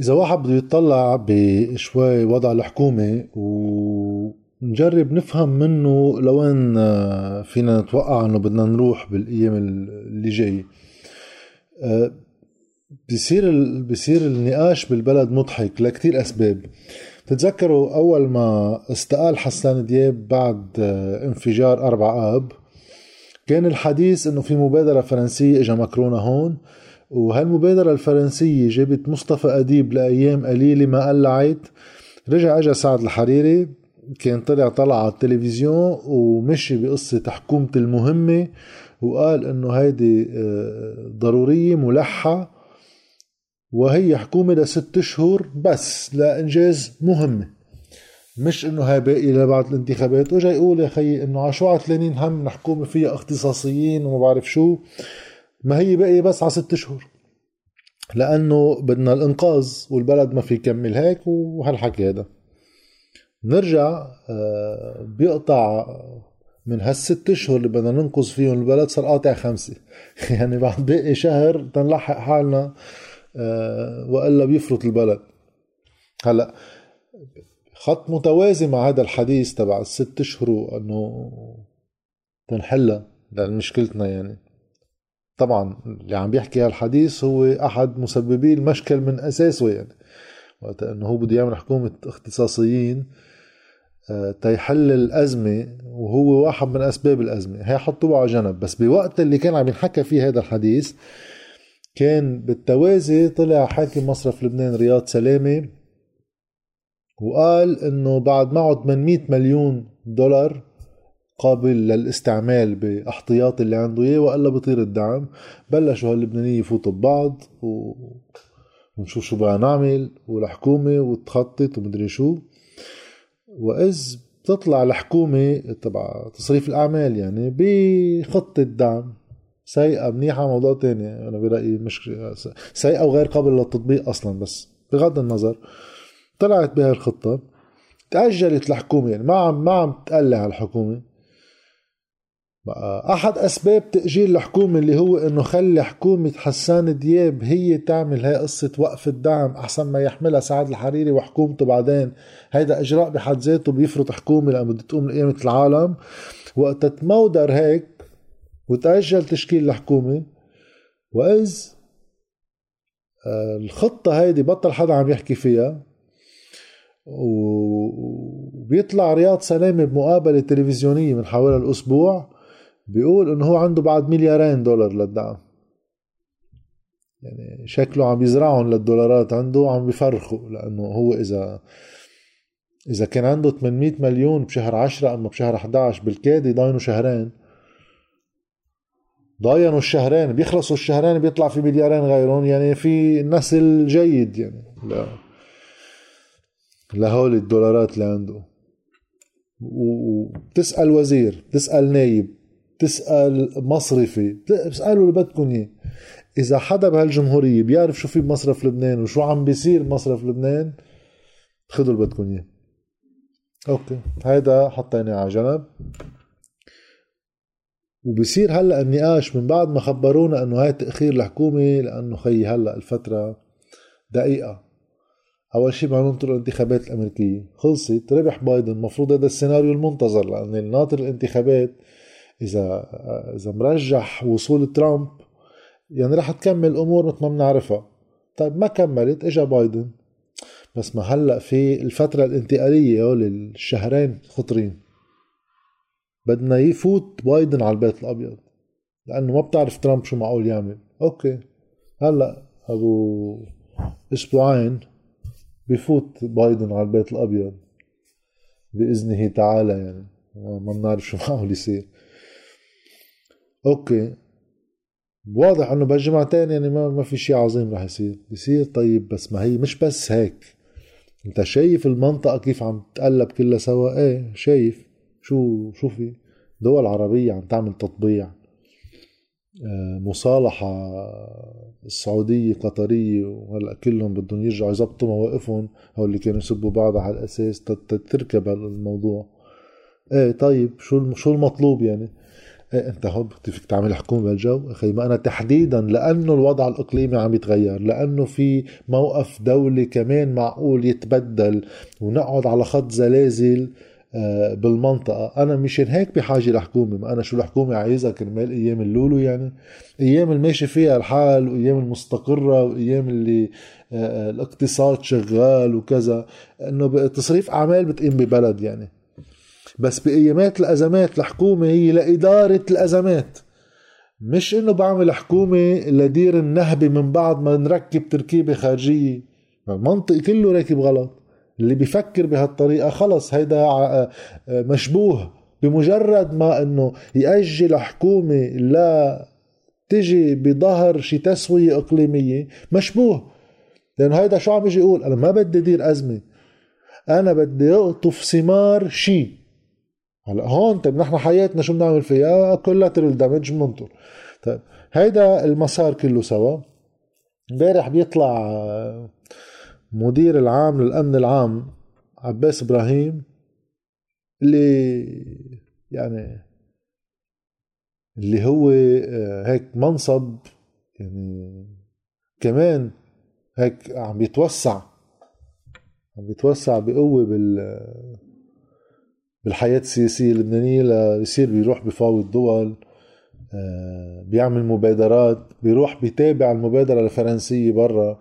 إذا واحد بده يطلع بشوي وضع الحكومة ونجرب نفهم منه لوين فينا نتوقع إنه بدنا نروح بالأيام اللي جاي. آه، بصير بصير النقاش بالبلد مضحك لكتير أسباب. تتذكروا أول ما استقال حسان دياب بعد آه، انفجار أربع آب كان الحديث إنه في مبادرة فرنسية اجى ماكرونا هون. وهالمبادرة الفرنسية جابت مصطفى أديب لأيام قليلة ما قلعت رجع اجى سعد الحريري كان طلع طلع على التلفزيون ومشي بقصة حكومة المهمة وقال إنه هيدي آه، ضرورية ملحة وهي حكومة لست أشهر بس لإنجاز مهمة. مش إنه هاي باقي لبعد الانتخابات. وجا يقول يا خيي إنه على شو عتلانين هم؟ حكومة فيها اختصاصيين وما بعرف شو. ما هي باقية بس على ست اشهر لأنه بدنا الإنقاذ والبلد ما في يكمل هيك وهالحكي هذا نرجع آه، بيقطع من هالست اشهر اللي بدنا ننقذ فيهم البلد صار قاطع خمسة. يعني بعد باقي شهر تنلحق حالنا آه، وإلا بيفرط البلد. هلأ خط متوازي مع هذا الحديث تبع الست اشهر انه تنحلها لمشكلتنا يعني. طبعا اللي عم بيحكي هالحديث هو أحد مسببي المشكل من أساسه يعني. وقت إنه هو بده يعمل حكومة اختصاصيين آه، تيحل الأزمة وهو واحد من أسباب الأزمة. هي حطوه على جنب بس بوقت اللي كان عم ينحكى فيه هذا الحديث كان بالتوازي طلع حاكم مصرف لبنان رياض سلامة وقال إنه بعد معه 800 مليون دولار قابل للاستعمال باحتياط اللي عنده إياه والا بطير الدعم بلشوا هاللبنانية يفوتوا ببعض و... ونشوف شو بقى نعمل والحكومة وتخطط ومدري شو. وإذ بتطلع الحكومة تبع تصريف الأعمال يعني بخطة دعم سيئه منيحة موضوع تاني أنا برأيي مش سيئه وغير قابلة للتطبيق أصلا بس بغض النظر. طلعت بهالخطة الخطه تأجلت الحكومة يعني ما عم ما عم تقلع الحكومة. بقى أحد أسباب تأجيل الحكومة اللي هو إنه خلي حكومة حسان دياب هي تعمل هاي قصة وقف الدعم أحسن ما يحملها سعد الحريري وحكومته بعدين. هيدا إجراء بحد ذاته بيفرض حكومة لما بدها تقوم لقيامه العالم. وقت تمودر هيك وتأجل تشكيل الحكومة وإذ آه، الخطة هيدي بطل حدا عم يحكي فيها. وبيطلع رياض سلامة بمقابلة تلفزيونية من حوالي الأسبوع. بيقول إنه هو عنده بعد مليارين دولار للدعم. يعني شكله عم يزرعهم للدولارات عنده عم بيفرخوا لأنه هو إذا إذا كان عنده 800 مليون بشهر 10 أما بشهر 11 بالكاد ضاينه شهرين. ضاينوا الشهرين بيخلصوا الشهرين بيطلع في مليارين غيرهم يعني في نسل جيد يعني. لا. لهول الدولارات اللي عنده. وبتسأل وزير بتسأل نايب. تسأل مصرفي. بتسالوا اللي بدكم إياه. إذا حدا بهالجمهورية بيعرف شو في بمصرف لبنان وشو عم بيصير بمصرف لبنان خذوا اللي بدكم إياه. أوكي هيدا حطيناه على جنب. وبصير هلأ النقاش من بعد ما خبرونا إنه هاي تاخير الحكومة لأنه خي هلأ الفترة دقيقة. أول شيء بدنا ننطر الانتخابات الأمريكية. خلصت ربح بايدن. المفروض هذا السيناريو المنتظر لأن الناطر الانتخابات إذا إذا مرجح وصول ترامب يعني رح تكمل الأمور مثل ما بنعرفها. طيب ما كملت؟ اجى بايدن. بس ما هلأ في الفترة الانتقالية هول الشهرين خطرين. بدنا يفوت بايدن على البيت الأبيض لأنه ما بتعرف ترامب شو معقول يعمل. okay. هلأ أبو إسبوعين بفوت بايدن على البيت الأبيض بإذنه تعالى يعني. ما بنعرف شو معقول يصير. okay. واضح إنه بهالجمعتين يعني ما ما في شيء عظيم رح يصير. يصير طيب بس ما هي مش بس هيك. أنت شايف المنطقة كيف عم تقلب كلها سوا؟ إيه شايف. شو شو في؟ دول عربية عم تعمل تطبيع. آه، مصالحة السعودية قطرية وهلأ كلهم بدهم يرجعوا يظبطوا مواقفهم. هو اللي كانوا يسبوا بعض على الأساس تركب الموضوع إيه طيب شو شو المطلوب يعني؟ إيه أنت هو فيك تعمل حكومة بالجو. أخي ما أنا تحديدا لأنه الوضع الإقليمي عم يتغير لأنه في موقف دولي كمان معقول يتبدل ونقعد على خط زلازل آه، بالمنطقة. أنا مشان هيك بحاجة لحكومة. ما أنا شو الحكومة عايزها؟ كرمال أيام اللولو يعني. أيام الماشي فيها الحال وأيام المستقرة وأيام اللي آه، الاقتصاد شغال وكذا. إنه تصريف أعمال بتقيم ببلد يعني. بس بأيامات الأزمات الحكومة هي لإدارة الأزمات. مش إنه بعمل حكومة لدير النهبة من بعد ما نركب تركيبة خارجية. المنطق كله راكب غلط. اللي بيفكر بهالطريقة خلص هيدا آه، آه، مشبوه. بمجرد ما إنه يأجل حكومة لا تجي بظهر شي تسوية إقليمية مشبوه. لأنه هيدا شو عم يجي يقول؟ أنا ما بدي أدير أزمة. أنا بدي أقطف ثمار شي. هلا هون طيب نحن حياتنا شو بنعمل فيها؟ كولاترال دامج بننطر طيب هيدا المسار كله سوا. امبارح بيطلع آه، مدير العام للأمن العام عباس إبراهيم اللي يعني اللي هو آه، هيك منصب يعني كمان هيك عم يتوسع عم يتوسع بقوة بال بالحياة السياسية اللبنانية ليصير بيروح بفاوض دول آه، بيعمل مبادرات بيروح بيتابع المبادرة الفرنسية برا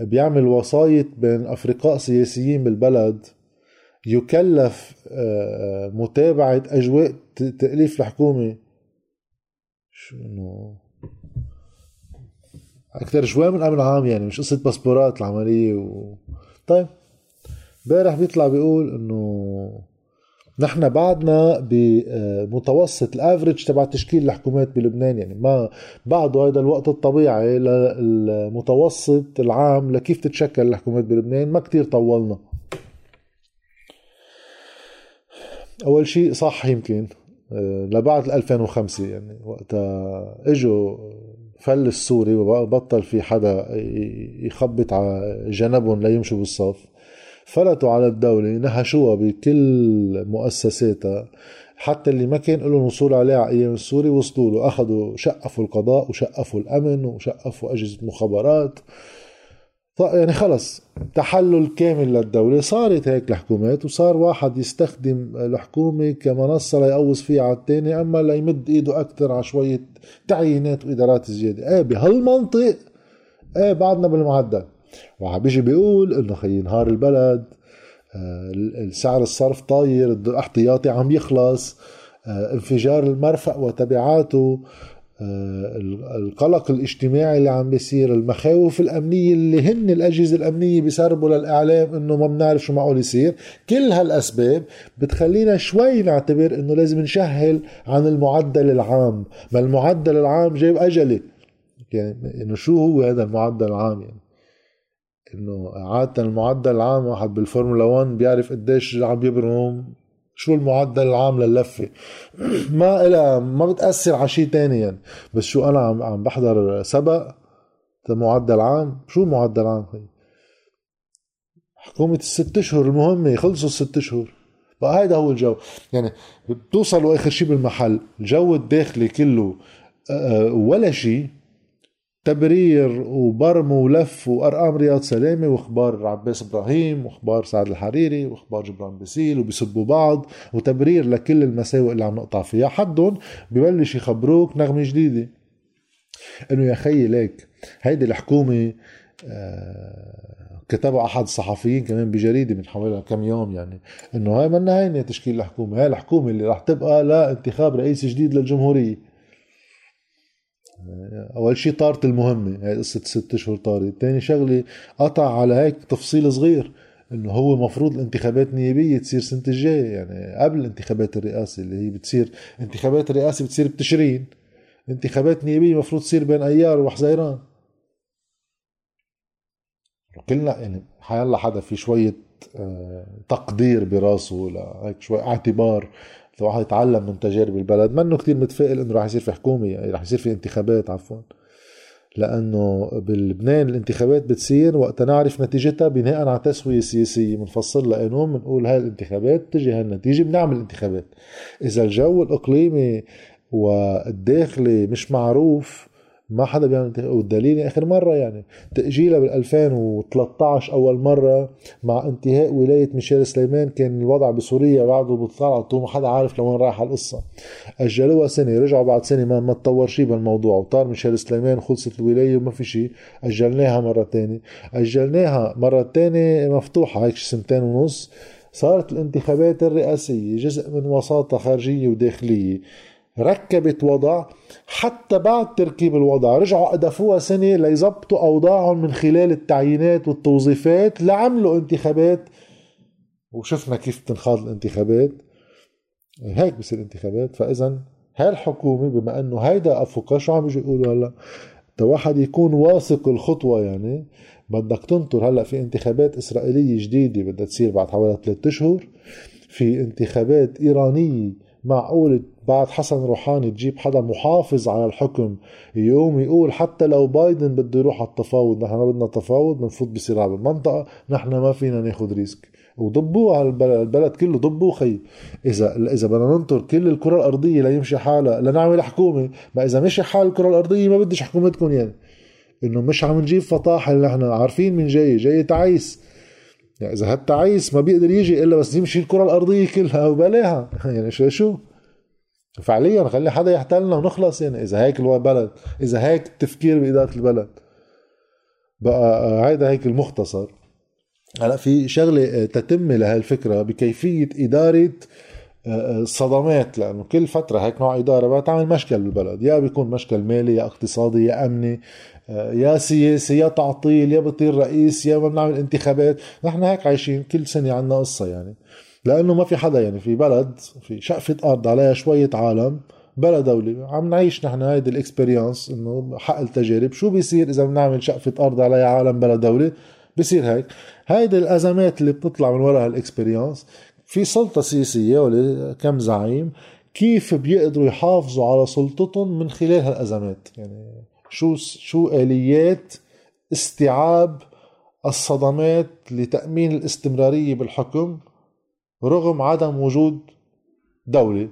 بيعمل وسايط بين أفرقاء سياسيين بالبلد يكلف آه، متابعة أجواء تأليف الحكومة. شو إنه؟ أكثر شوي من أمن عام يعني مش قصة باسبورات العملية و... طيب امبارح بيطلع بيقول إنه نحن بعدنا بمتوسط الافرج تبع تشكيل الحكومات بلبنان. يعني ما بعده هذا الوقت الطبيعي للمتوسط العام لكيف تتشكل الحكومات بلبنان. ما كتير طولنا. أول شيء صح يمكن آه، لبعد 2005 يعني وقتها إجوا فل السوري وبطل في حدا يخبط على جنبهم ليمشوا بالصف. فلتوا على الدولة نهشوها بكل مؤسساتها. حتى اللي ما كان لهم وصول عليها على أيام السوري وصلوا له. أخذوا شقفوا القضاء وشقفوا الأمن وشقفوا أجهزة مخابرات. يعني خلص تحلل كامل للدولة. صارت هيك الحكومات وصار واحد يستخدم الحكومة كمنصة ليقوص فيها على الثاني أما ليمد إيده أكثر على شوية تعيينات وإدارات زيادة. إيه بهالمنطق إيه بعدنا بالمعدل. وعم بيجي بيقول إنه خي نهار البلد آه، السعر الصرف طاير الاحتياطي عم يخلص آه، انفجار المرفأ وتبعاته آه، القلق الاجتماعي اللي عم بيصير المخاوف الأمنية اللي هن الأجهزة الأمنية بيسربوا للإعلام إنه ما بنعرف شو معقول يصير. كل هالأسباب بتخلينا شوي نعتبر إنه لازم نشهل عن المعدل العام. ما المعدل العام جايب أجلي. يعني إنه شو هو هذا المعدل العام يعني؟ إنه عادة المعدل العام واحد بالفورمولا 1 بيعرف قديش عم يبرم شو المعدل العام للفة ما إلها ما بتأثر على شيء تاني يعني. بس شو أنا عم عم بحضر سبق معدل عام. شو المعدل العام خي حكومة الست أشهر المهمة خلصوا الست أشهر. بقى هيدا هو الجو. يعني بتوصلوا آخر شيء بالمحل. الجو الداخلي كله ولا شيء تبرير وبرم ولف وأرقام رياض سلامة وأخبار عباس إبراهيم وأخبار سعد الحريري وأخبار جبران باسيل وبيسبوا بعض وتبرير لكل المساوئ اللي عم نقطع فيها. حدهم ببلش يخبروك نغمة جديدة. إنه يا خيي ليك هيدي الحكومة آه كتبها أحد الصحفيين كمان بجريدة من حوالي كم يوم يعني إنه هاي منا هينه تشكيل الحكومة. هاي الحكومة اللي رح تبقى لانتخاب رئيس جديد للجمهورية. أول شيء طارت المهمة هي قصة ست أشهر طارت. ثاني شغلة قطع على هيك تفصيل صغير إنه هو مفروض الانتخابات النيابية تصير سنة الجاية يعني قبل انتخابات الرئاسه اللي هي بتصير انتخابات الرئاسه بتصير بتشرين. انتخابات نيابية المفروض تصير بين أيار وحزيران. كلنا يعني حيلا حدا في شوية تقدير براسه لهيك شوي اعتبار. الواحد يتعلم من تجارب البلد منه كتير متفائل إنه راح يصير في حكومة يعني راح يصير في انتخابات عفوا. لأنه بلبنان الانتخابات بتصير وقت نعرف نتيجتها بناء على تسوية سياسية بنفصل لها قانون بنقول هاي الانتخابات تجي هالنتيجة بنعمل انتخابات. إذا الجو الإقليمي والداخلي مش معروف ما حدا بيعمل والدليل آخر مرة يعني. تأجيلها بال 2013 أول مرة مع انتهاء ولاية ميشيل سليمان. كان الوضع بسوريا بعده بيطلع ما حدا عارف لوين رايحة القصة. أجلوها سنة رجعوا بعد سنة. ما ما تطور شيء بالموضوع. وطار ميشيل سليمان خلصت الولاية وما في شيء أجلناها مرة ثانية أجلناها مرة ثانية مفتوحة. هيك سنتين ونص. صارت الانتخابات الرئاسية جزء من وساطة خارجية وداخلية. ركبت وضع حتى بعد تركيب الوضع. رجعوا أدفوها سنة ليظبطوا أوضاعهم من خلال التعيينات والتوظيفات لعملوا انتخابات. وشفنا كيف تنخاض الانتخابات. هيك بصير انتخابات فإذا هالحكومة بما أنه هيدا أفوكا شو عم يجي يقولوا هلأ؟ واحد يكون واثق الخطوة يعني بدك تنطر. هلأ في انتخابات إسرائيلية جديدة بدها تصير بعد حوالي ثلاثة أشهر. في انتخابات إيرانية معقول بعد حسن روحاني تجيب حدا محافظ على الحكم يوم يقول حتى لو بايدن بده يروح على التفاوض نحن ما بدنا تفاوض بنفوت بصراع بالمنطقة نحن ما فينا ناخذ ريسك. وضبوه على البلد, كله ضبوه خي. إذا إذا بدنا ننطر كل الكرة الأرضية ليمشي حالها لنعمل حكومة. ما إذا مشي حال الكرة الأرضية ما بدش حكومتكم يعني. إنه مش عم نجيب فطاحل نحن عارفين من جاي جاي تعيس. يعني إذا هالتعيس ما بيقدر يجي إلا بس يمشي الكرة الأرضية كلها وبلاها. يعني شو شو؟ فعليا خلي حدا يحتلنا ونخلص. يعني إذا هيك البلد إذا هيك التفكير بإدارة البلد. بقى آه، هيدا هيك المختصر. هلأ في شغلة آه، تتمه لهالفكرة بكيفية إدارة الصدمات آه، لأنه كل فترة هيك نوع إدارة بتعمل مشكل بالبلد. يا بيكون مشكل مالي يا اقتصادي يا أمني يا سياسي يا تعطيل يا بطير رئيس يا ما بنعمل انتخابات. نحن هيك عايشين كل سنة عنا قصة يعني. لأنه ما في حدا يعني في بلد في شقفة أرض عليها شوية عالم بلا دولة. عم نعيش نحن هيدي ال experience إنه حقل تجارب شو بيصير إذا بنعمل شقفة أرض عليها عالم بلا دولة؟ بصير هيك. هيدي الأزمات اللي بتطلع من وراء هال experience في سلطة سياسية ولا كم زعيم كيف بيقدروا يحافظوا على سلطتهم من خلال هالأزمات؟ يعني شو شو آليات استيعاب الصدمات لتأمين الاستمرارية بالحكم رغم عدم وجود دولة؟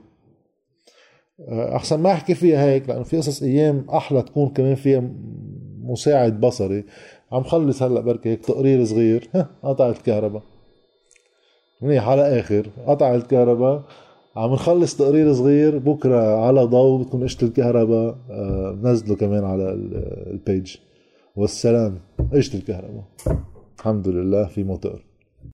آه، أحسن ما أحكي فيها هيك لأنه في قصص أيام أحلى تكون كمان فيها مساعد بصري. عم خلص هلأ بركي هيك تقرير صغير. قطعت الكهرباء منيح على آخر. قطع الكهرباء. عم نخلص تقرير صغير. بكرة على ضوء بتكون قشة الكهرباء. آه، نزله كمان على البيج والسلام. قشة الكهرباء. الحمد لله في موتور